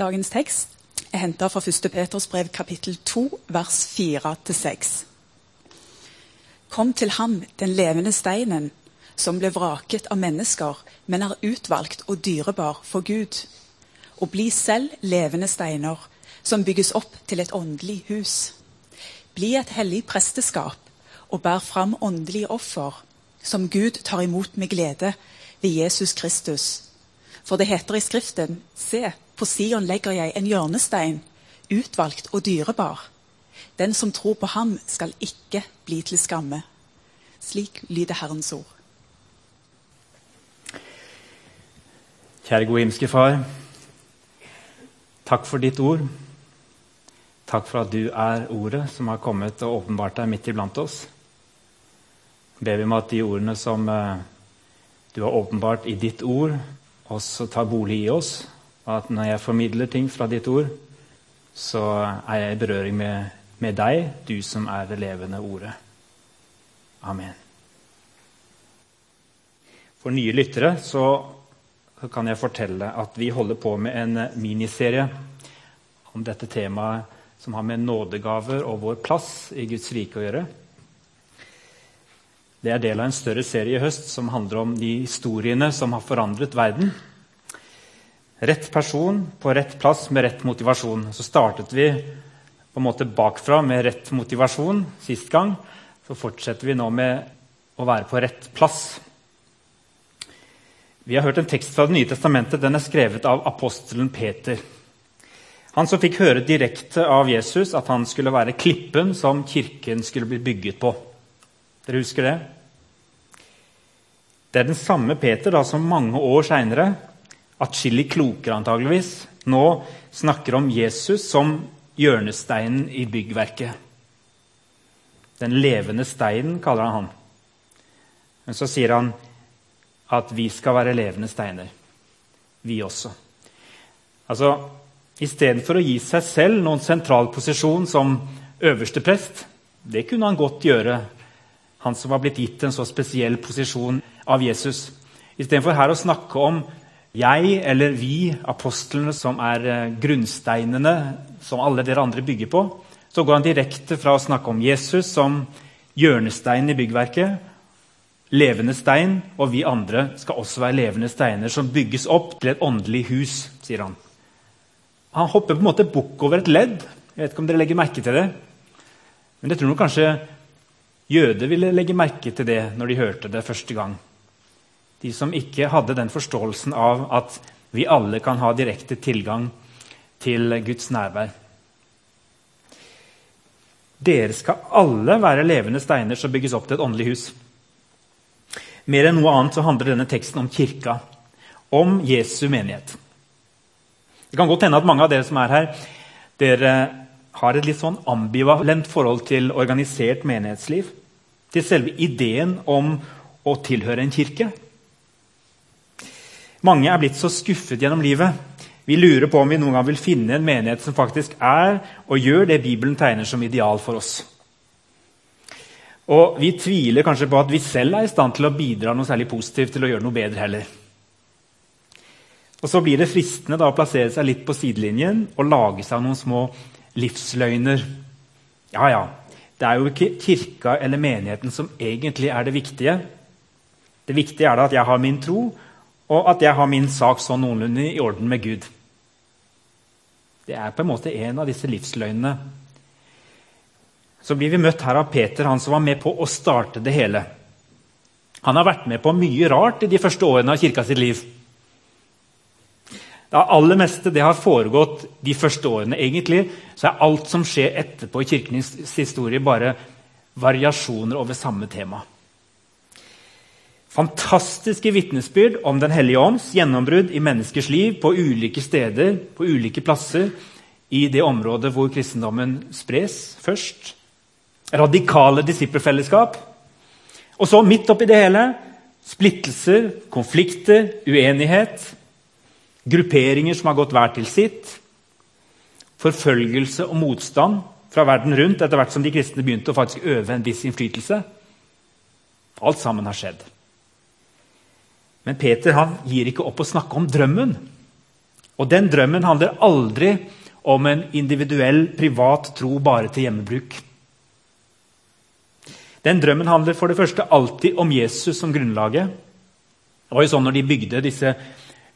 Dagens tekst er henta fra 1. Peters brev kapittel 2, vers 4-6. Kom til ham, den levende steinen, som ble vraket av mennesker, men er utvalgt og dyrebar for Gud. Og bli selv levende steiner, som bygges opp til et åndelig hus. Bli et hellig presteskap og bær fram åndelige offer, som Gud tar imot med glede ved Jesus Kristus. For det heter i Skriften, se, på Sion legger jeg en hjørnestein, utvalgt og dyrebar. Den som tror på ham, skal ikke bli til skamme. Slik lyder Herrens ord. Kjære gode himmelske Far. Takk for ditt ord. Takk for at du er ordet som har kommet og åpenbart deg midt iblant oss. Ber vi om at de ordene som eh, du har åpenbart i ditt ord, også tar bolig i oss. Og at når jeg formidler ting fra ditt ord, så er jeg i berøring med, med deg, du som er det levende ordet. Amen. For nye lyttere så kan jeg fortelle at vi holder på med en miniserie om dette temaet som har med nådegaver og vår plass i Guds rike å gjøre. Det er del av en større serie i høst som handler om de historiene som har forandret verden. Rett person på rett plass med rett motivasjon. Så startet vi på en måte bakfra med rett motivasjon sist gang. Så fortsetter vi nå med å være på rett plass. Vi har hørt en tekst fra Det nye testamentet. Den er skrevet av apostelen Peter. Han som fikk høre direkte av Jesus at han skulle være klippen som kirken skulle bli bygget på. Dere husker det? Det er den samme Peter da, som mange år seinere, atskillig klokere antageligvis, nå snakker om Jesus som hjørnesteinen i byggverket. Den levende steinen, kaller han han. Men så sier han at vi skal være levende steiner, vi også. Altså, Istedenfor å gi seg selv noen sentral posisjon som øverste prest, det kunne han godt gjøre, han som var blitt gitt en så spesiell posisjon av Jesus. Istedenfor her å snakke om jeg eller vi, apostlene, som er eh, grunnsteinene som alle dere andre bygger på, så går han direkte fra å snakke om Jesus som hjørnesteinen i byggverket, levende stein, og vi andre skal også være levende steiner som bygges opp til et åndelig hus, sier han. Han hopper på en måte bukk over et ledd. Jeg vet ikke om dere legger merke til det. Men jeg tror kanskje jøder ville legge merke til det når de hørte det første gang. De som ikke hadde den forståelsen av at vi alle kan ha direkte tilgang til Guds nærvær. Dere skal alle være levende steiner som bygges opp til et åndelig hus. Mer enn noe annet så handler denne teksten om kirka, om Jesu menighet. Det kan godt hende at mange av dere som er her, dere har et litt sånn ambivalent forhold til organisert menighetsliv. Til selve ideen om å tilhøre en kirke. Mange er blitt så skuffet gjennom livet. Vi lurer på om vi noen gang vil finne en menighet som faktisk er og gjør det Bibelen tegner som ideal for oss. Og vi tviler kanskje på at vi selv er i stand til å bidra noe særlig positivt til å gjøre noe bedre heller. Og Så blir det fristende da, å plassere seg litt på sidelinjen og lage seg noen små livsløgner. Ja, ja, det er jo ikke kirka eller menigheten som egentlig er det viktige. Det viktige er at jeg har min tro, og at jeg har min sak sånn noenlunde i orden med Gud. Det er på en måte en av disse livsløgnene. Så blir vi møtt her av Peter, han som var med på å starte det hele. Han har vært med på mye rart i de første årene av kirka sitt liv. Det aller meste det har foregått de første årene. Egentlig så er alt som skjer etterpå i kirkens historie, bare variasjoner over samme tema. Fantastiske vitnesbyrd om Den hellige ånds gjennombrudd i menneskers liv på ulike steder, på ulike plasser i det området hvor kristendommen spres først. Radikale disippelfellesskap. Og så, midt oppi det hele, splittelser, konflikter, uenighet grupperinger som har gått hver til sitt, forfølgelse og motstand fra verden rundt etter hvert som de kristne begynte å faktisk øve en viss innflytelse. Alt sammen har skjedd. Men Peter han gir ikke opp å snakke om drømmen. Og den drømmen handler aldri om en individuell, privat tro bare til hjemmebruk. Den drømmen handler for det første alltid om Jesus som grunnlaget. Det var jo sånn når de bygde disse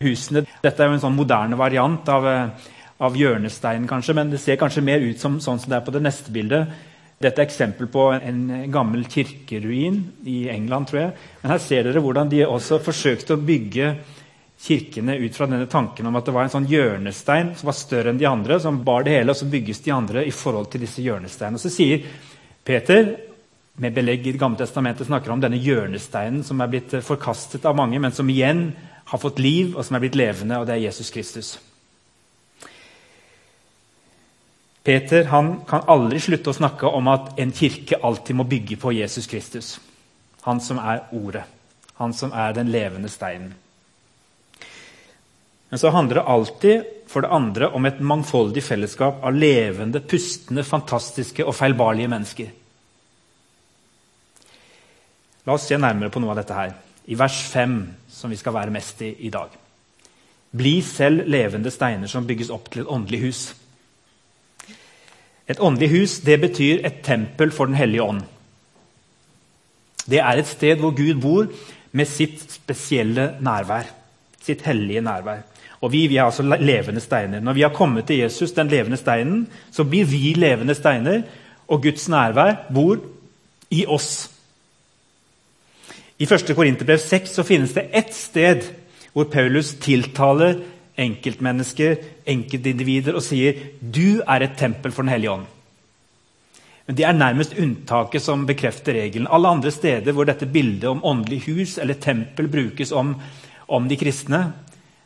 husene. Dette er jo en sånn moderne variant av, av hjørnestein, kanskje, men det ser kanskje mer ut som sånn som det er på det neste bildet. Dette er eksempel på en gammel kirkeruin i England, tror jeg. Men her ser dere hvordan de også forsøkte å bygge kirkene ut fra denne tanken om at det var en sånn hjørnestein som var større enn de andre, som bar det hele, og så bygges de andre i forhold til disse hjørnesteinene. Og så sier Peter, med belegg i Det gamle testamentet, snakker om denne hjørnesteinen som er blitt forkastet av mange, men som igjen har fått liv, og som er blitt levende, og det er Jesus Kristus. Peter han kan aldri slutte å snakke om at en kirke alltid må bygge på Jesus Kristus. Han som er Ordet. Han som er den levende steinen. Men så handler det alltid for det andre om et mangfoldig fellesskap av levende, pustende, fantastiske og feilbarlige mennesker. La oss se nærmere på noe av dette her. I vers 5, som vi skal være mest i i dag. Bli selv levende steiner som bygges opp til et åndelig hus. Et åndelig hus det betyr et tempel for Den hellige ånd. Det er et sted hvor Gud bor med sitt spesielle nærvær. Sitt hellige nærvær. Og vi, vi er altså levende steiner. Når vi har kommet til Jesus, den levende steinen, så blir vi levende steiner, og Guds nærvær bor i oss. I 1. Korinterbrev 6 så finnes det ett sted hvor Paulus tiltaler enkeltmennesker, enkeltindivider, og sier du er et tempel for Den hellige ånd. Men Det er nærmest unntaket som bekrefter regelen. Alle andre steder hvor dette bildet om åndelig hus eller tempel brukes om, om de kristne,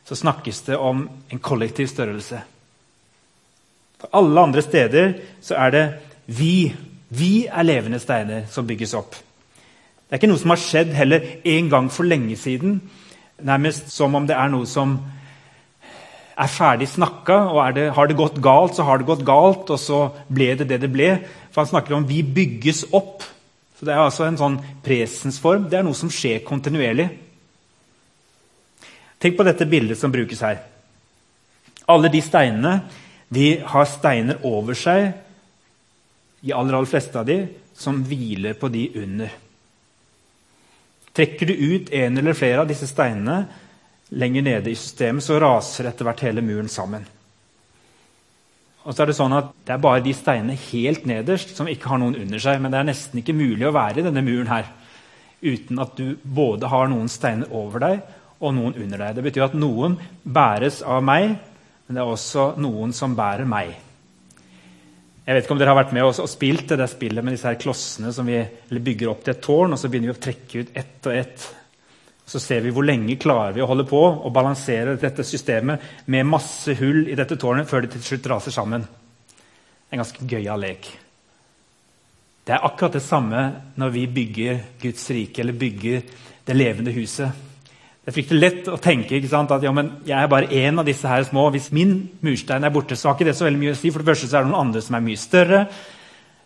så snakkes det om en kollektiv størrelse. For alle andre steder så er det vi. Vi er levende steiner som bygges opp. Det er ikke noe som har skjedd heller en gang for lenge siden. Nærmest som om det er noe som er ferdig snakka, og det, har det gått galt, så har det gått galt, og så ble det det det ble. For han snakker om vi bygges opp. Så Det er altså en sånn presensform. Det er noe som skjer kontinuerlig. Tenk på dette bildet som brukes her. Alle de steinene de har steiner over seg, de aller, aller fleste av de, som hviler på de under. Trekker du ut en eller flere av disse steinene, lenger nede i systemet, så raser etter hvert hele muren sammen. Og så er Det sånn at det er bare de steinene helt nederst som ikke har noen under seg. Men det er nesten ikke mulig å være i denne muren her uten at du både har noen steiner over deg og noen under deg. Det betyr at noen bæres av meg, men det er også noen som bærer meg. Jeg vet ikke om dere har vært med og spilt det spillet med disse her klossene som vi bygger opp til et tårn, og så begynner vi å trekke ut ett og ett så ser vi hvor lenge klarer vi å holde på og balansere dette systemet med masse hull i dette tårnet før det til slutt raser sammen. En ganske gøyal lek. Det er akkurat det samme når vi bygger Guds rike eller bygger det levende huset. Det er fryktelig lett å tenke sant, at ja, jeg er bare én av disse her små. Hvis min murstein er borte, så har ikke det så veldig mye å si. For det første så er det noen andre som er mye større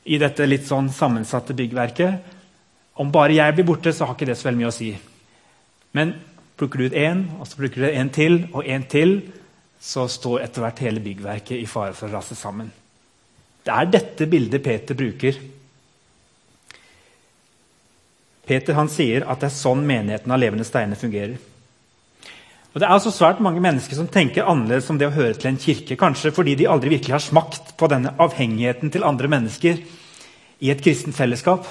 i dette litt sånn sammensatte byggverket. Om bare jeg blir borte, så har ikke det så veldig mye å si. Men plukker du ut én, og så plukker du en til og en til, så står etter hvert hele byggverket i fare for å rase sammen. Det er dette bildet Peter bruker. Peter han sier at det er sånn menigheten av levende steiner fungerer. Og Det er altså svært mange mennesker som tenker annerledes om det å høre til en kirke. Kanskje fordi de aldri virkelig har smakt på denne avhengigheten til andre mennesker i et kristent fellesskap.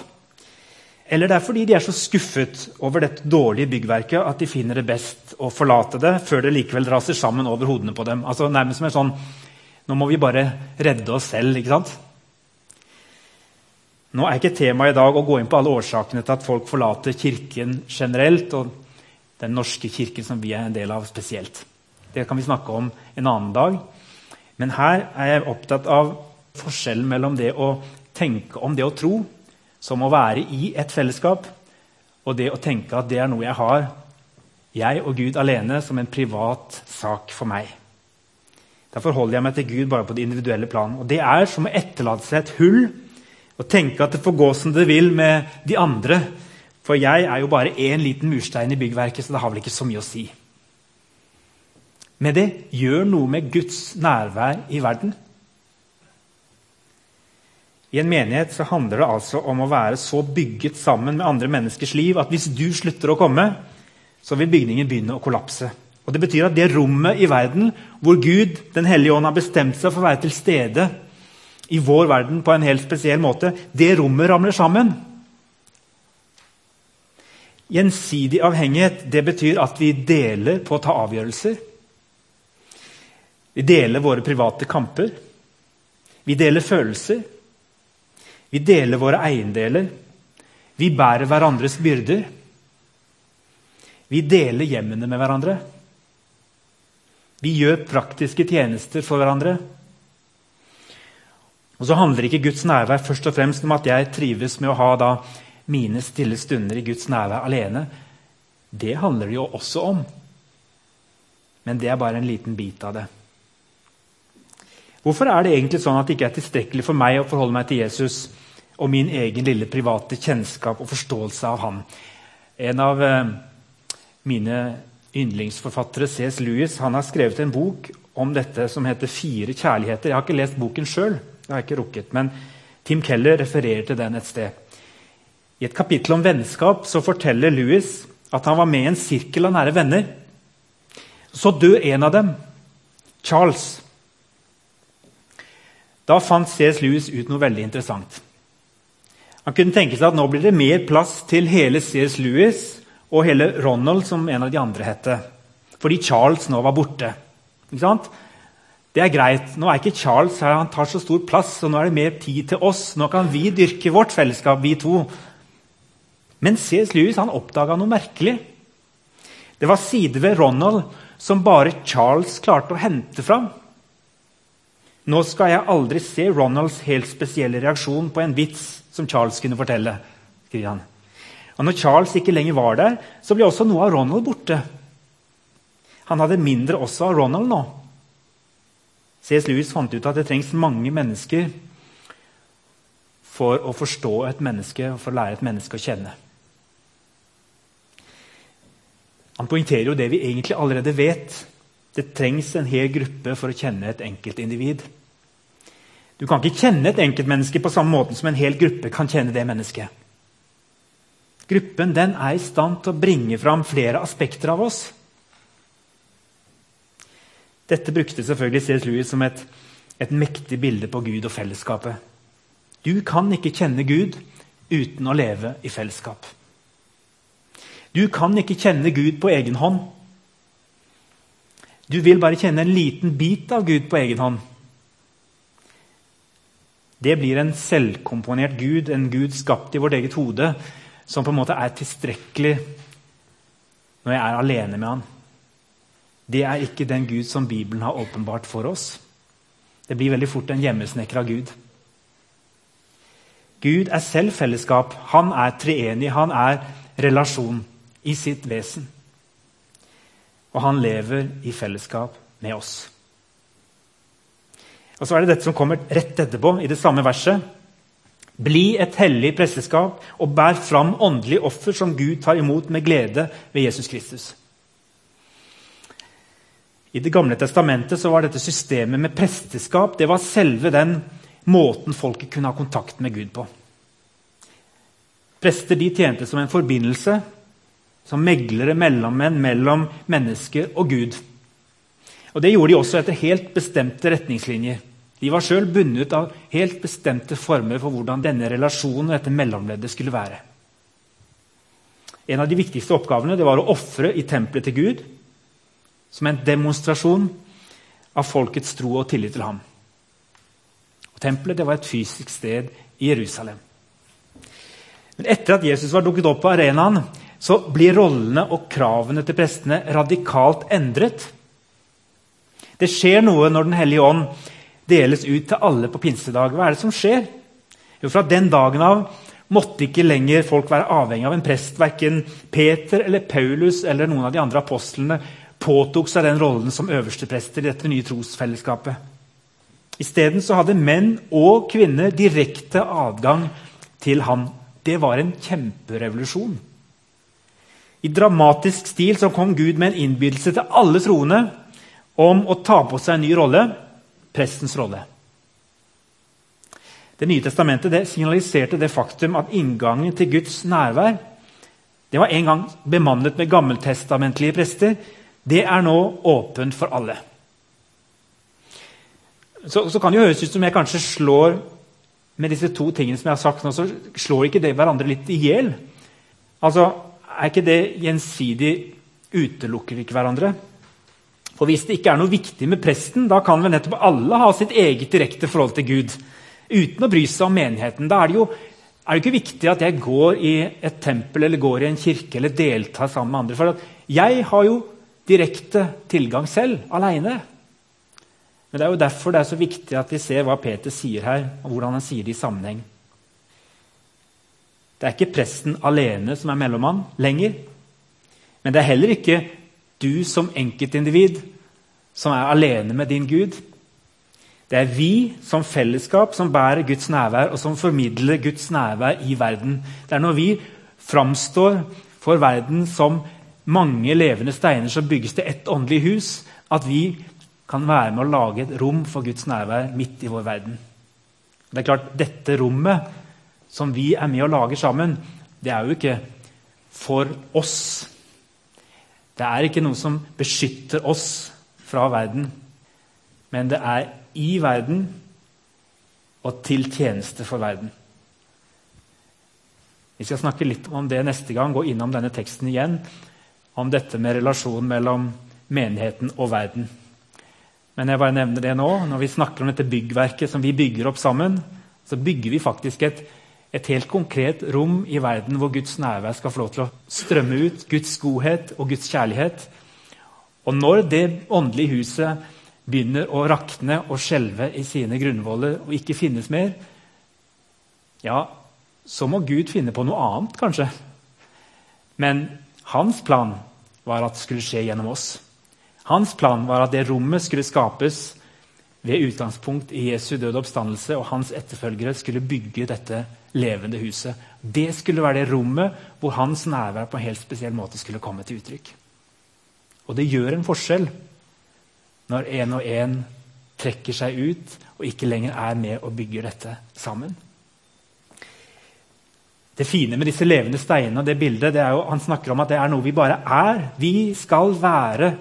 Eller det er fordi de er så skuffet over dette dårlige byggverket at de finner det best å forlate det før det likevel raser sammen over hodene på dem. Altså Nærmest som en sånn Nå må vi bare redde oss selv. ikke sant? Nå er ikke temaet i dag å gå inn på alle årsakene til at folk forlater Kirken generelt, og den norske kirken som vi er en del av spesielt. Det kan vi snakke om en annen dag. Men her er jeg opptatt av forskjellen mellom det å tenke om det å tro som å være i et fellesskap, og det å tenke at det er noe jeg har, jeg og Gud alene, som en privat sak for meg. Da forholder jeg meg til Gud bare på det individuelle plan. Og Det er som å etterlate seg et hull og tenke at det får gå som det vil med de andre. For jeg er jo bare én liten murstein i byggverket, så det har vel ikke så mye å si. Men det gjør noe med Guds nærvær i verden. I en menighet så handler det altså om å være så bygget sammen med andre menneskers liv at hvis du slutter å komme, så vil bygningen begynne å kollapse. Og Det betyr at det rommet i verden hvor Gud, Den hellige ånd, har bestemt seg for å være til stede i vår verden på en helt spesiell måte, det rommet ramler sammen. Gjensidig avhengighet det betyr at vi deler på å ta avgjørelser. Vi deler våre private kamper. Vi deler følelser. Vi deler våre eiendeler. Vi bærer hverandres byrder. Vi deler hjemmene med hverandre. Vi gjør praktiske tjenester for hverandre. Og så handler ikke Guds nærvær først og fremst om at jeg trives med å ha mine stille stunder i Guds nærvær alene. Det handler det jo også om. Men det er bare en liten bit av det. Hvorfor er det egentlig sånn at det ikke er tilstrekkelig for meg å forholde meg til Jesus og min egen lille private kjennskap og forståelse av ham. En av eh, mine yndlingsforfattere, C.S. Lewis, han har skrevet en bok om dette som heter 'Fire kjærligheter'. Jeg har ikke lest boken sjøl, men Tim Keller refererer til den et sted. I et kapittel om vennskap så forteller Lewis at han var med i en sirkel av nære venner. Så døde en av dem, Charles. Da fant C.S. Lewis ut noe veldig interessant. Han kunne tenke seg at nå blir det mer plass til hele C.S. Lewis og hele Ronald, som en av de andre hette. Fordi Charles nå var borte. Det er greit. Nå er ikke Charles her, han tar så stor plass, og nå er det mer tid til oss. Nå kan vi dyrke vårt fellesskap, vi to. Men C.S. Lewis han oppdaga noe merkelig. Det var sider ved Ronald som bare Charles klarte å hente fram. Nå skal jeg aldri se Ronalds helt spesielle reaksjon på en vits som Charles kunne fortelle. skriver han. Og når Charles ikke lenger var der, så ble også noe av Ronald borte. Han hadde mindre også av Ronald nå. C.S. Lewis fant ut at det trengs mange mennesker for å forstå et menneske og for å lære et menneske å kjenne. Han poengterer jo det vi egentlig allerede vet. Det trengs en hel gruppe for å kjenne et enkeltindivid. Du kan ikke kjenne et enkeltmenneske på samme måte som en hel gruppe kan kjenne det mennesket. Gruppen den er i stand til å bringe fram flere aspekter av oss. Dette brukte selvfølgelig C.S. Lewis som et, et mektig bilde på Gud og fellesskapet. Du kan ikke kjenne Gud uten å leve i fellesskap. Du kan ikke kjenne Gud på egen hånd. Du vil bare kjenne en liten bit av Gud på egen hånd. Det blir en selvkomponert Gud, en Gud skapt i vårt eget hode, som på en måte er tilstrekkelig når jeg er alene med han. Det er ikke den Gud som Bibelen har åpenbart for oss. Det blir veldig fort en hjemmesnekra Gud. Gud er selv fellesskap. Han er treenig. Han er relasjon i sitt vesen. Og han lever i fellesskap med oss. Og så er det dette som kommer rett etterpå, i det samme verset. Bli et hellig presteskap og bær fram åndelige offer som Gud tar imot med glede ved Jesus Kristus. I Det gamle testamentet var dette systemet med presteskap det var selve den måten folket kunne ha kontakt med Gud på. Prester de tjente som en forbindelse, som meglere, mellommenn mellom mennesker og Gud. Og Det gjorde de også etter helt bestemte retningslinjer. De var sjøl bundet av helt bestemte former for hvordan denne relasjonen og dette mellomleddet skulle være. En av de viktigste oppgavene var å ofre i tempelet til Gud som en demonstrasjon av folkets tro og tillit til ham. Og tempelet var et fysisk sted i Jerusalem. Men etter at Jesus var dukket opp på arenaen, så blir rollene og kravene til prestene radikalt endret. Det skjer noe når Den hellige ånd deles ut til alle på pinsedag. Hva er det som skjer? Jo, Fra den dagen av måtte ikke lenger folk være avhengig av en prest. Verken Peter eller Paulus eller noen av de andre apostlene påtok seg den rollen som øversteprester i dette nye trosfellesskapet. Isteden hadde menn og kvinner direkte adgang til ham. Det var en kjemperevolusjon. I dramatisk stil så kom Gud med en innbydelse til alle troende om å ta på seg en ny rolle prestens rolle. Det nye testamentet det signaliserte det faktum at inngangen til Guds nærvær det var en gang bemannet med gammeltestamentlige prester. Det er nå åpent for alle. Så, så kan det høres ut som jeg kanskje slår med disse to tingene som jeg har sagt nå, så slår ikke det hverandre litt i hjel. Altså, er ikke det gjensidig utelukker vi ikke hverandre? For Hvis det ikke er noe viktig med presten, da kan vel nettopp alle ha sitt eget direkte forhold til Gud. Uten å bry seg om menigheten. Da er det jo er det ikke viktig at jeg går i et tempel eller går i en kirke eller deltar sammen med andre. For jeg har jo direkte tilgang selv, aleine. Men det er jo derfor det er så viktig at vi ser hva Peter sier her, og hvordan han sier det i sammenheng. Det er ikke presten alene som er mellommann lenger. Men det er heller ikke du som enkeltindivid som er alene med din Gud. Det er vi som fellesskap som bærer Guds nærvær, og som formidler Guds nærvær i verden. Det er når vi framstår for verden som mange levende steiner som bygges til ett åndelig hus, at vi kan være med å lage et rom for Guds nærvær midt i vår verden. Det er klart, Dette rommet som vi er med og lager sammen, det er jo ikke for oss. Det er ikke noe som beskytter oss fra verden, men det er i verden og til tjeneste for verden. Vi skal snakke litt om det neste gang, gå innom denne teksten igjen. Om dette med relasjonen mellom menigheten og verden. Men jeg bare nevner det nå. Når vi snakker om dette byggverket som vi bygger opp sammen, så bygger vi faktisk et, et helt konkret rom i verden hvor Guds nærvær skal få lov til å strømme ut. Guds godhet og Guds kjærlighet. Og når det åndelige huset begynner å rakne og skjelve i sine grunnvoller og ikke finnes mer, ja, så må Gud finne på noe annet, kanskje. Men hans plan var at det skulle skje gjennom oss. Hans plan var at det rommet skulle skapes ved utgangspunkt i Jesu døde oppstandelse, og hans etterfølgere skulle bygge dette levende huset. Det skulle være det rommet hvor hans nærvær på en helt spesiell måte skulle komme til uttrykk. Og det gjør en forskjell når en og en trekker seg ut og ikke lenger er med og bygger dette sammen. Det fine med disse levende steinene og det bildet, det er jo, han snakker om at det er noe vi bare er. Vi skal være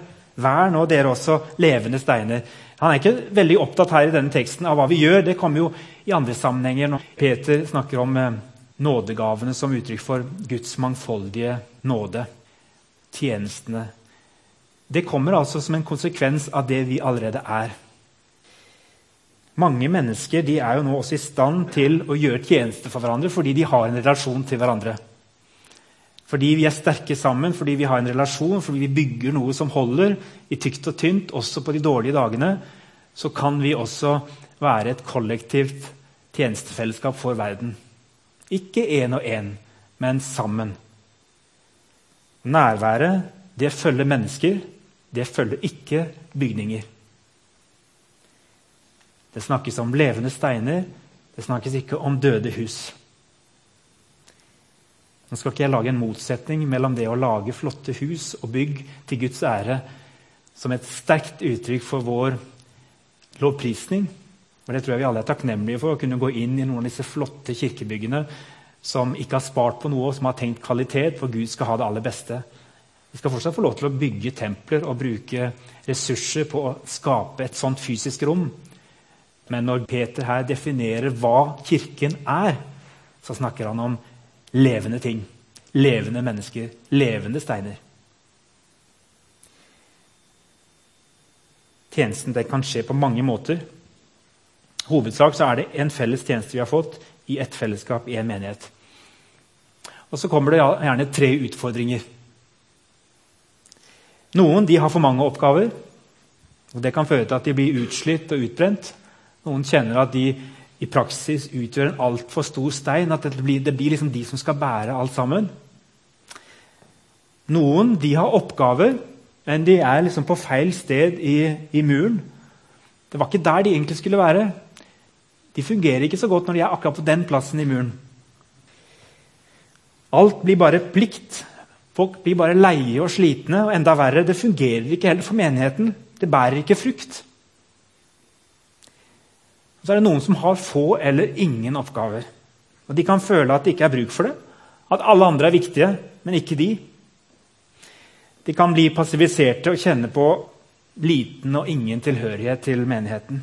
Vær nå dere også levende steiner. Han er ikke veldig opptatt her i denne teksten av hva vi gjør. Det kommer jo i andre sammenhenger når Peter snakker om eh, nådegavene som uttrykk for Guds mangfoldige nåde. Tjenestene. Det kommer altså som en konsekvens av det vi allerede er. Mange mennesker er jo nå også i stand til å gjøre tjeneste for hverandre fordi de har en relasjon til hverandre. Fordi vi er sterke sammen, fordi vi har en relasjon, fordi vi bygger noe som holder i tykt og tynt, også på de dårlige dagene, så kan vi også være et kollektivt tjenestefellesskap for verden. Ikke én og én, men sammen. Nærværet, det følger mennesker. Det følger ikke bygninger. Det snakkes om levende steiner, det snakkes ikke om døde hus. Nå skal ikke jeg lage en motsetning mellom det å lage flotte hus og bygg til Guds ære som et sterkt uttrykk for vår lovprisning. Og det tror jeg vi alle er takknemlige for, å kunne gå inn i noen av disse flotte kirkebyggene som ikke har spart på noe, som har tenkt kvalitet, for Gud skal ha det aller beste. Vi skal fortsatt få lov til å bygge templer og bruke ressurser på å skape et sånt fysisk rom. Men når Peter her definerer hva Kirken er, så snakker han om levende ting. Levende mennesker. Levende steiner. Tjenesten kan skje på mange måter. hovedsak er det en felles tjeneste vi har fått i ett fellesskap i en menighet. Og Så kommer det gjerne tre utfordringer. Noen har for mange oppgaver. og Det kan føre til at de blir utslitt og utbrent. Noen kjenner at de i praksis utgjør en altfor stor stein. At det blir, det blir liksom de som skal bære alt sammen. Noen de har oppgaver, men de er liksom på feil sted i, i, muren. Det var ikke der de egentlig skulle være. De fungerer ikke så godt når de er akkurat på den plassen i muren. Alt blir bare plikt. Folk blir bare leie og slitne. Og enda verre, det fungerer ikke heller for menigheten. Det bærer ikke frukt. Og så er det noen som har få eller ingen oppgaver. Og De kan føle at det ikke er bruk for det, at alle andre er viktige, men ikke de. De kan bli passiviserte og kjenne på liten og ingen tilhørighet til menigheten.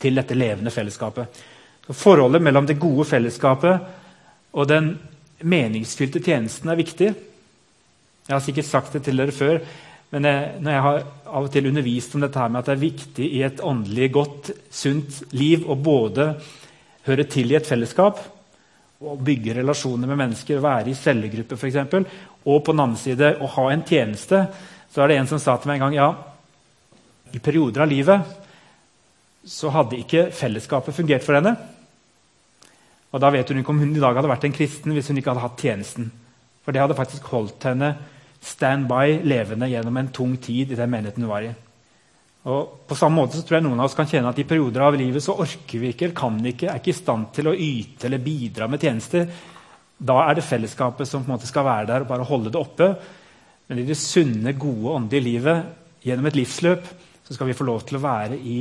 Til dette levende fellesskapet. Så Forholdet mellom det gode fellesskapet og den meningsfylte tjenesten er viktig. Jeg har sikkert sagt det til dere før, men jeg, når jeg har av og til undervist om dette her med at det er viktig i et åndelig godt, sunt liv å både høre til i et fellesskap og bygge relasjoner med mennesker, være i cellegruppe f.eks., og på den andre side å ha en tjeneste, så er det en som sa til meg en gang ja, i perioder av livet så hadde ikke fellesskapet fungert for henne. Og da vet hun ikke om hun i dag hadde vært en kristen hvis hun ikke hadde hatt tjenesten. For det hadde faktisk holdt henne stand by, levende gjennom en tung tid i den menigheten du var i. Og på samme måte så tror jeg noen av oss kan kjenne at I perioder av livet så orker vi ikke, kan vi ikke, er ikke i stand til å yte eller bidra med tjenester. Da er det fellesskapet som på en måte skal være der og bare holde det oppe. Men i det sunne, gode, åndelige livet gjennom et livsløp så skal vi få lov til å være i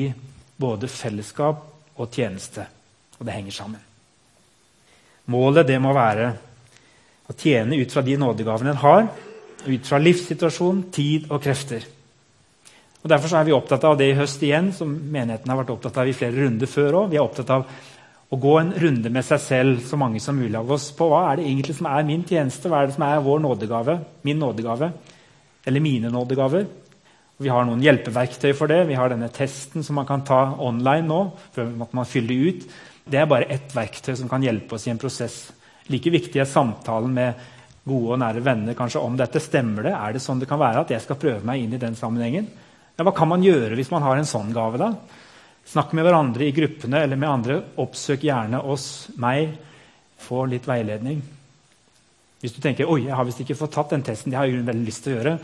både fellesskap og tjeneste. Og det henger sammen. Målet det må være å tjene ut fra de nådegavene en har, ut fra livssituasjon, tid og krefter. Og Derfor er vi opptatt av det i høst igjen, som menigheten har vært opptatt av i flere runder før òg. Vi er opptatt av å gå en runde med seg selv, så mange som mulig av oss, på hva er det egentlig som er min tjeneste, hva er det som er vår nådegave, min nådegave, eller mine nådegaver. Vi har noen hjelpeverktøy for det. Vi har denne testen som man kan ta online nå. før man fyller ut. Det er bare ett verktøy som kan hjelpe oss i en prosess. Like viktig er samtalen med gode og nære venner kanskje om dette. Stemmer det? Er det sånn det kan være at jeg skal prøve meg inn i den sammenhengen? Ja, hva kan man gjøre hvis man har en sånn gave? da? Snakk med hverandre i gruppene eller med andre. Oppsøk gjerne oss, meg. Få litt veiledning. Hvis du tenker oi, jeg har visst ikke fått tatt den testen, det har jeg veldig lyst til å gjøre,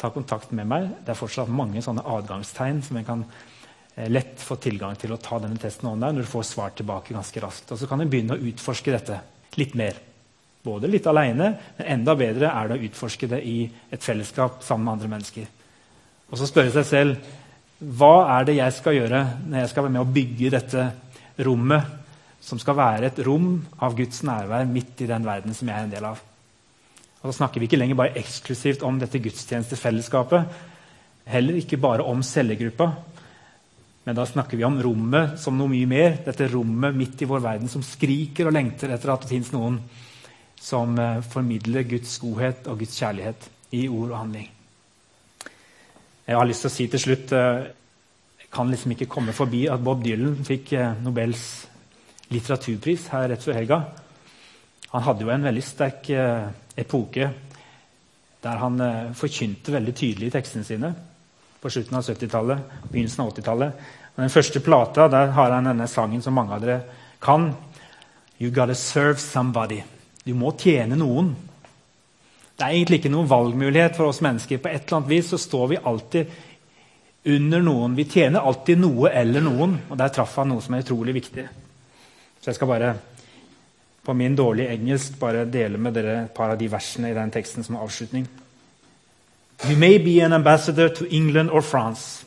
ta kontakt med meg. Det er fortsatt mange sånne adgangstegn som en kan eh, lett få tilgang til å ta denne testen online når du får svar tilbake ganske raskt. Og så kan en begynne å utforske dette litt mer. Både litt alene, men enda bedre er det å utforske det i et fellesskap sammen med andre mennesker. Og så spørre seg selv hva er det jeg skal gjøre når jeg skal være med å bygge dette rommet, som skal være et rom av Guds nærvær midt i den verden som jeg er en del av. Og Da snakker vi ikke lenger bare eksklusivt om dette gudstjenestefellesskapet. Heller ikke bare om cellegruppa. Men da snakker vi om rommet som noe mye mer. Dette rommet midt i vår verden som skriker og lengter etter at det fins noen som eh, formidler Guds godhet og Guds kjærlighet i ord og handling. Jeg har lyst til å si til slutt eh, Jeg kan liksom ikke komme forbi at Bob Dylan fikk eh, Nobels litteraturpris her rett før helga. Han hadde jo en veldig sterk epoke der han forkynte veldig tydelig i tekstene sine på slutten av 70-tallet, begynnelsen av 80-tallet. Den første plata der har han denne sangen som mange av dere kan. You gotta serve somebody. Du må tjene noen. Det er egentlig ikke noen valgmulighet for oss mennesker. På et eller annet vis så står vi alltid under noen. Vi tjener alltid noe eller noen. Og der traff han noe som er utrolig viktig. Så jeg skal bare på min dårlige engelsk bare dele med dere et par av de versene i den teksten som er avslutning. You may be an ambassador to England or France.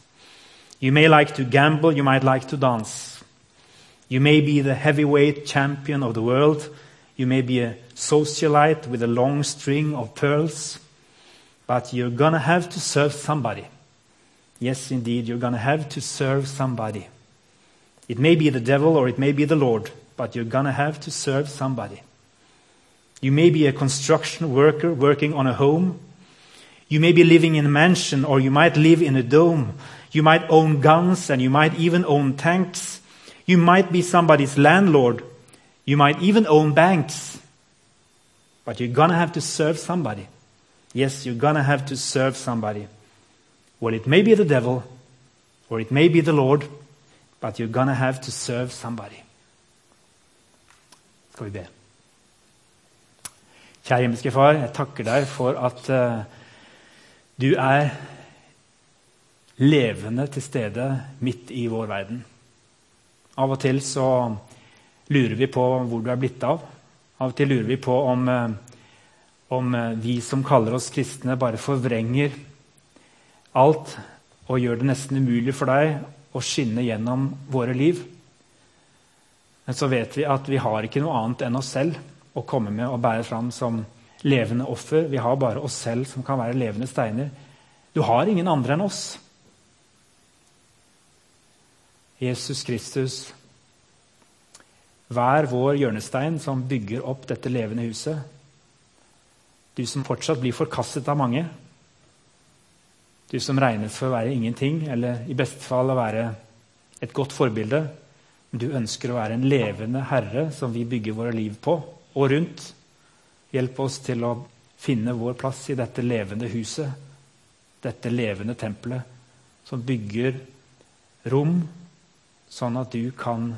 You may like to gamble, you might like to dance. You may be the heavyweight champion of the world. You may be a socialite with a long string of pearls. But you're going to have to serve somebody. Yes, indeed, you're going to have to serve somebody. It may be the devil or it may be the Lord, but you're going to have to serve somebody. You may be a construction worker working on a home. You may be living in a mansion or you might live in a dome. You might own guns and you might even own tanks. You might be somebody's landlord. You might even own banks. But you're going to have to serve somebody. Yes, you're going to have to serve somebody. Well, it may be the devil or it may be the Lord, but you're going to have to serve somebody. Skal vi be? Kjære himmelske Far, jeg takker deg for at uh, du er levende til stede midt i vår verden. Av og til så lurer vi på hvor du er blitt av. Av og til lurer vi på om, eh, om eh, vi som kaller oss kristne, bare forvrenger alt og gjør det nesten umulig for deg å skinne gjennom våre liv. Men så vet vi at vi har ikke noe annet enn oss selv å komme med og bære fram som levende offer. Vi har bare oss selv som kan være levende steiner. Du har ingen andre enn oss. Jesus Kristus, vær vår hjørnestein som bygger opp dette levende huset. Du som fortsatt blir forkastet av mange. Du som regnes for å være ingenting, eller i beste fall å være et godt forbilde. Men du ønsker å være en levende herre som vi bygger våre liv på og rundt. Hjelp oss til å finne vår plass i dette levende huset, dette levende tempelet, som bygger rom sånn at du kan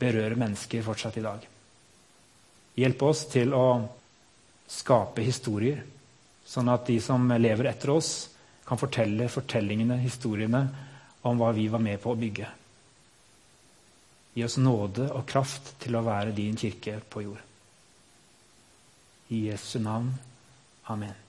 berøre mennesker fortsatt i dag. Hjelp oss til å skape historier, sånn at de som lever etter oss, kan fortelle fortellingene, historiene, om hva vi var med på å bygge. Gi oss nåde og kraft til å være din kirke på jord. I Jesu navn. Amen.